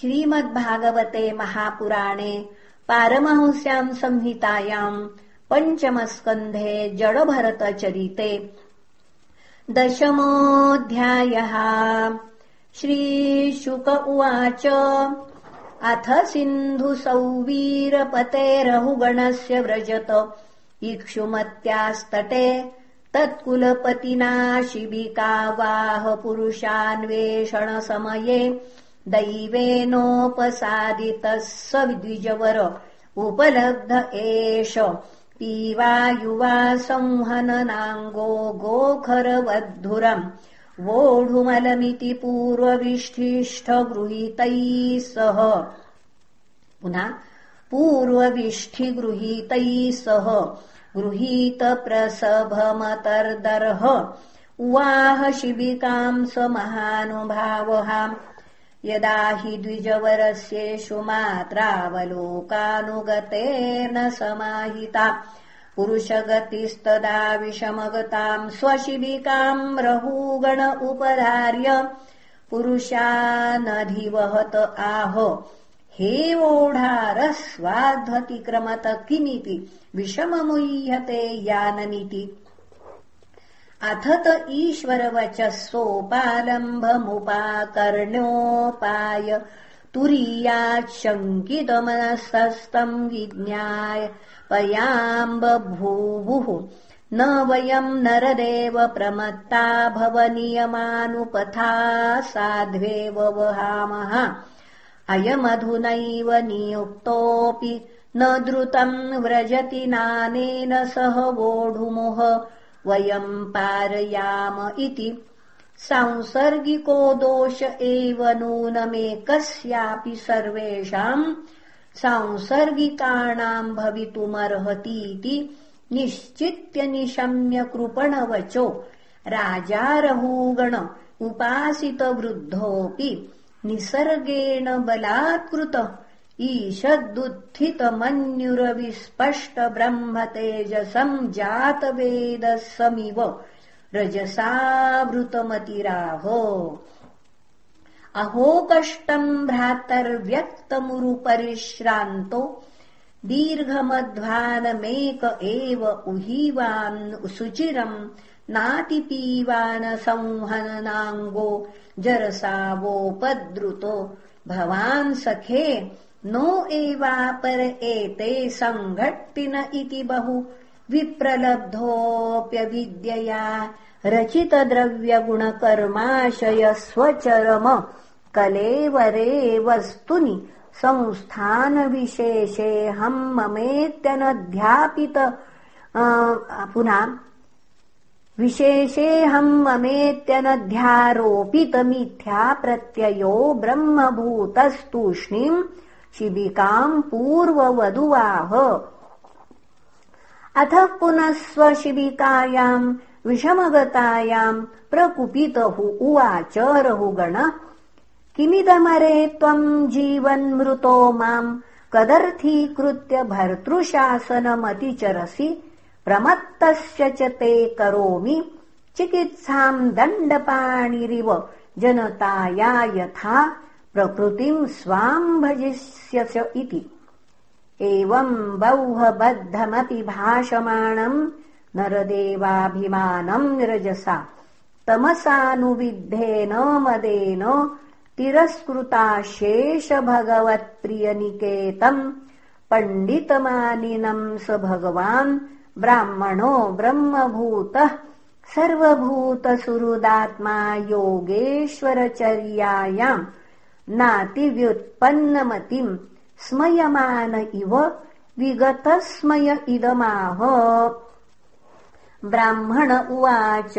श्रीमद्भागवते महापुराणे पारमहंस्याम् संहितायाम् पञ्चमस्कन्धे जडभरतचरिते। दशमोऽध्यायः। श्रीशुक उवाच अथ सिन्धुसौवीरपतेरहुगणस्य व्रजत इक्षुमत्यास्तटे तत्कुलपतिना शिबिकावाह पुरुषान्वेषणसमये दैवेनोपसादितः स द्विजवर उपलब्ध एष। पीवा युवा संहननाङ्गो गोखरवद्धुरम् वोढुमलमिति पुनः पूर्वविष्ठिगृहीतैः सह। गृहीतप्रसभमतर्दर्ह उवाह शिबिकाम् स महानुभावः यदा हि द्विजवरस्येषु मात्रावलोकानुगतेन समाहिता। पुरुषगतिस्तदा विषमगताम् स्वशिबिकाम् रहूगण उपधार्य। पुरुषानधिवहत आह हे वोढारस्वाध्वतिक्रमत किमिति विषममुह्यते यानमिति अथ त ईश्वरवचः सोपालम्भमुपाकर्ण्योपाय तुरीयाच्छङ्कितमनस्तम् विज्ञाय पयाम्बभूवुः न वयम् नरदेव प्रमत्ता भवनियमानुपथा साध्वेव वहामः अयमधुनैव नियुक्तोऽपि न द्रुतम् व्रजति नानेन सह वोढुमुह वयम् पारयाम इति। सांसर्गिको दोष एव नूनमेकस्यापि सर्वेषाम् सांसर्गिकाणाम् भवितुमर्हतीति निश्चित्य निशम्य कृपणवचो। राजारहूगण उपासितवृद्धोऽपि निसर्गेण बलात्कृत ईषद्दुत्थितमन्युरविस्पष्टब्रह्मतेजसम् जातवेदः समिव अहो कष्टम् भ्रातर्व्यक्तमुरुपरिश्रान्तो दीर्घमध्वानमेक एव उहीवान् सुचिरम् नातिपीवान संहननाङ्गो जरसावोपद्रुतो। भवान् सखे नो एवापर एते सङ्घट्टिन इति बहु। विप्रलब्धोऽप्यविद्यया रचितद्रव्यगुणकर्माशय स्वचरम। कलेवरे वस्तुनि संस्थानविशेषेऽहम् ममेत्यनध्यापित। पुनः विशेषेऽहम् ममेत्यनध्यारोपितमिथ्या प्रत्ययो ब्रह्मभूतस्तूष्णीम् शिबिकाम् पूर्ववधुवाह। अथ पुनः स्वशिबिकायाम् विषमगतायाम् प्रकुपितः उवाच रहुगण किमिदमरे त्वम् जीवन्मृतो माम् कदर्थीकृत्य भर्तृशासनमतिचरसि प्रमत्तस्य च ते करोमि। चिकित्साम् दण्डपाणिरिव जनताया यथा प्रकृतिम् स्वाम् भजिष्यस इति। एवम् बौहबद्धमपि भाषमाणम् नरदेवाभिमानम् रजसा तमसानुविद्धेन मदेन तिरस्कृता भगवत्प्रियनिकेतम् पण्डितमानिनम् स भगवान् ब्राह्मणो ब्रह्मभूतः सर्वभूतसुहृदात्मा योगेश्वरचर्यायाम् नातिव्युत्पन्नमतिम्। स्मयमान इव विगतस्मय इदमाह। ब्राह्मण उवाच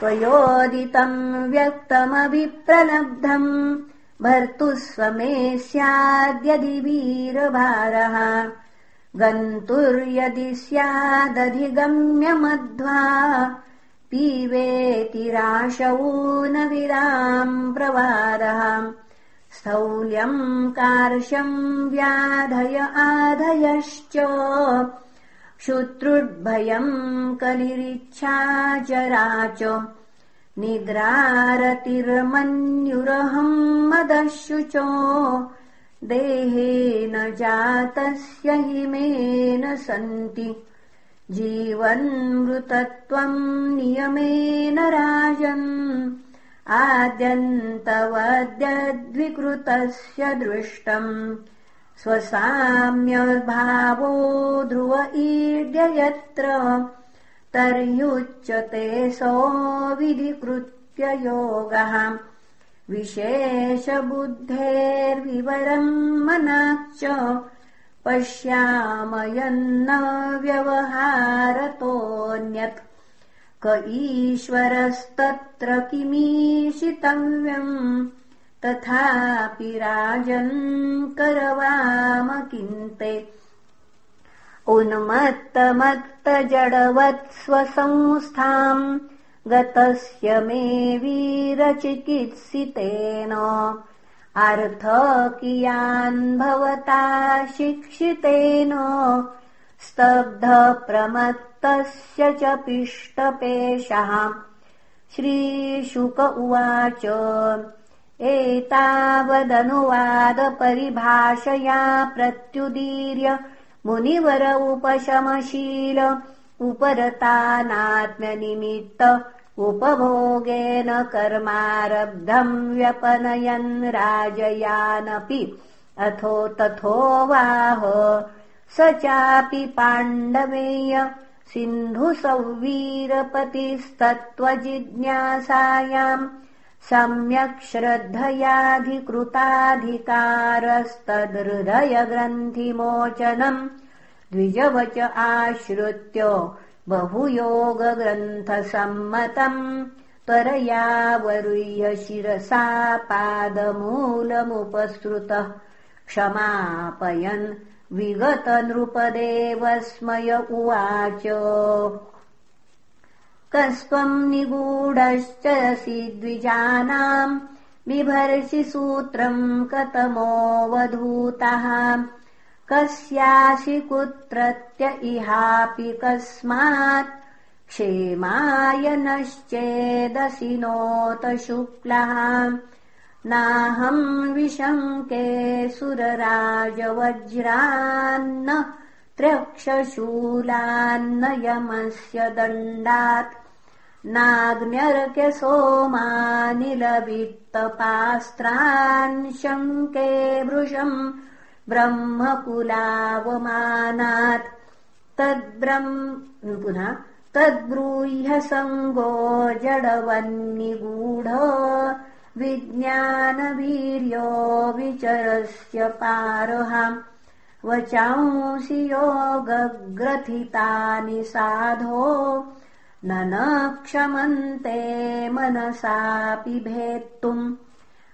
त्वयोदितम् व्यक्तमभिप्रलब्धम् भर्तुः स्वमे स्याद्यदि वीरभारः। गन्तुर्यदि स्यादधिगम्यमध्वा पीवेतिराशौ न विराम् प्रवारः स्थौल्यम् कार्शम् व्याधय आधयश्च। शुत्रुद्भयम् कलिरिच्छा जरा च। निद्रारतिर्मन्युरहम् मदशुचो देहेन जातस्य हिमेन सन्ति जीवन्मृतत्वम् नियमेन राजन्। आद्यन्तवद्यद्विकृतस्य दृष्टम्। स्वसाम्यभावो ध्रुव ईड्य यत्र तर्युच्यते विधिकृत्य योगः। विशेषबुद्धेर्विवरम् मनाच्च पश्यामयन्न व्यवहारतोऽन्यत् क ईश्वरस्तत्र किमीशितव्यम् तथापि राजन् करवाम किन्ते उन्मत्तमत्तजडवत्स्वसंस्थाम् गतस्य मे वीरचिकित्सितेन अर्थ कियान् भवता शिक्षितेन? स्तब्धप्रमत्तस्य च पिष्टपेशः। श्रीशुक उवाच एतावदनुवादपरिभाषया प्रत्युदीर्य मुनिवर उपशमशील उपरतानात्म्यनिमित्त उपभोगेन कर्मारब्धम् व्यपनयन् राजयानपि। अथो तथोवाह स चापि पाण्डवेय सिन्धुसौवीरपतिस्तत्त्वजिज्ञासायाम् सम्यक् श्रद्धयाधिकृताधिकारस्तदृदयग्रन्थिमोचनम् द्विजवच आश्रित्य बहुयोगग्रन्थसम्मतम् त्वरयावरुह्य शिरसा पादमूलमुपसृतः क्षमापयन् विगतनृपदेवस्मय उवाच। कस्त्वम् निगूढश्चरसि द्विजानाम् बिभर्षि सूत्रम् कतमोऽवधूतः कस्यासि कुत्रत्य इहापि कस्मात् क्षेमाय नश्चेदसि नोत शुक्लः। नाहम् विशङ्के सुरराजवज्रान्न त्र्यक्षशूलान्न यमस्य दण्डात्। नाग्न्यर्क्य सोमानिलवित्तपास्त्रान् शङ्के वृषम् ब्रह्मकुलावमानात्। तद्ब्रह्म पुनः तद्ब्रूह्यसङ्गो जडवन्निगूढ विज्ञानवीर्यो विचरस्य पारहाम्। वचांसि योगग्रथितानि साधो। न न क्षमन्ते मनसापि भेत्तुम्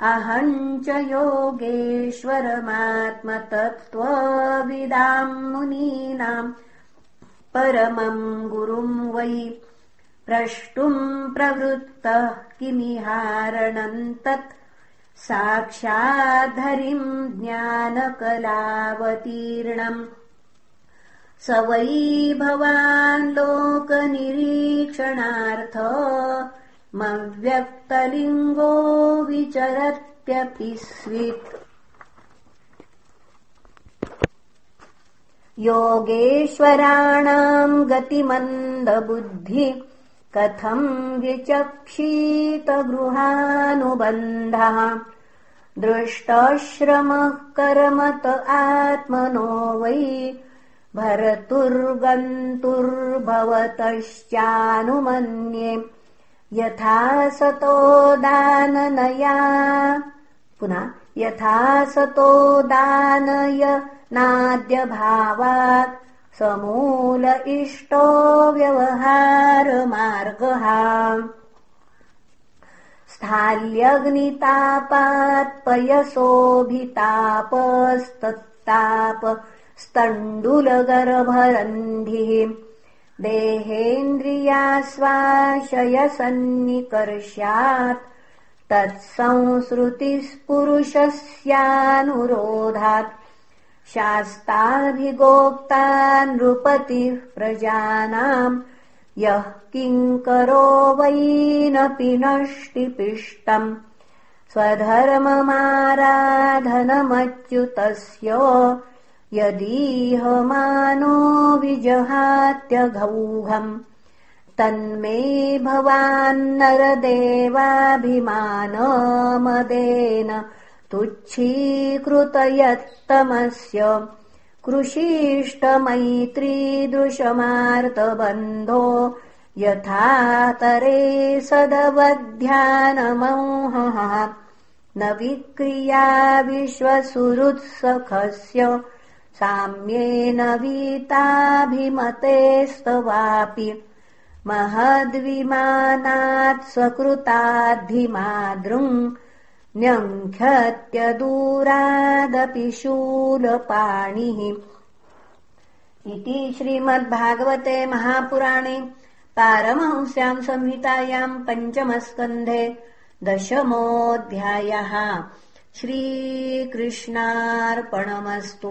अहम् च योगेश्वरमात्मतत्त्वविदाम् मुनीनाम् परमम् गुरुम् वै प्रष्टुम् प्रवृत्तः किमिहारणम् तत्। साक्षाद्धरिम् ज्ञानकलावतीर्णम्। स वै भवान् लोकनिरीक्षणार्थ मव्यक्तलिङ्गो विचरत्यपि स्वित्। योगेश्वराणाम् गतिमन्दबुद्धि कथम् विचक्षीतगृहानुबन्धः? दृष्टश्रमः कर्मत आत्मनो वै भरतुर्गन्तुर्भवतश्चानुमन्ये यथा सतो दाननया पुनः यथा सतो दानय नाद्यभावात् समूल इष्टो व्यवहारमार्गः। स्थाल्यग्नितापात्पयसोऽभितापस्तत्ताप स्तण्डुलगर्भरन्धिः देहेन्द्रियाश्वाशयसन्निकर्ष्यात्। तत्संसृतिस्पुरुषस्यानुरोधात् शास्ताभिगोक्ता नृपतिः प्रजानाम्। यः किङ्करो वैनपि नष्टिपिष्टम्। स्वधर्ममाराधनमच्युतस्य यदीह मानो विजहात्यघौघम् तन्मे भवान्नरदेवाभिमानमदेन तुच्छीकृतयत्तमस्य कृषीष्टमैत्रीदृशमार्तबन्धो यथातरे सदवध्यानमोहः। न विक्रिया विश्वसुहृत्सखस्य साम्येन वीताभिमतेस्तवापि महद्विमानात् सकृताद्धिमादृङ् न्यङ्ख्यत्यदूरादपि शूलपाणिः इति श्रीमद्भागवते महापुराणे पारमहंस्याम् संहितायाम् पञ्चमस्कन्धे दशमोऽध्यायः। श्रीकृष्णार्पणमस्तु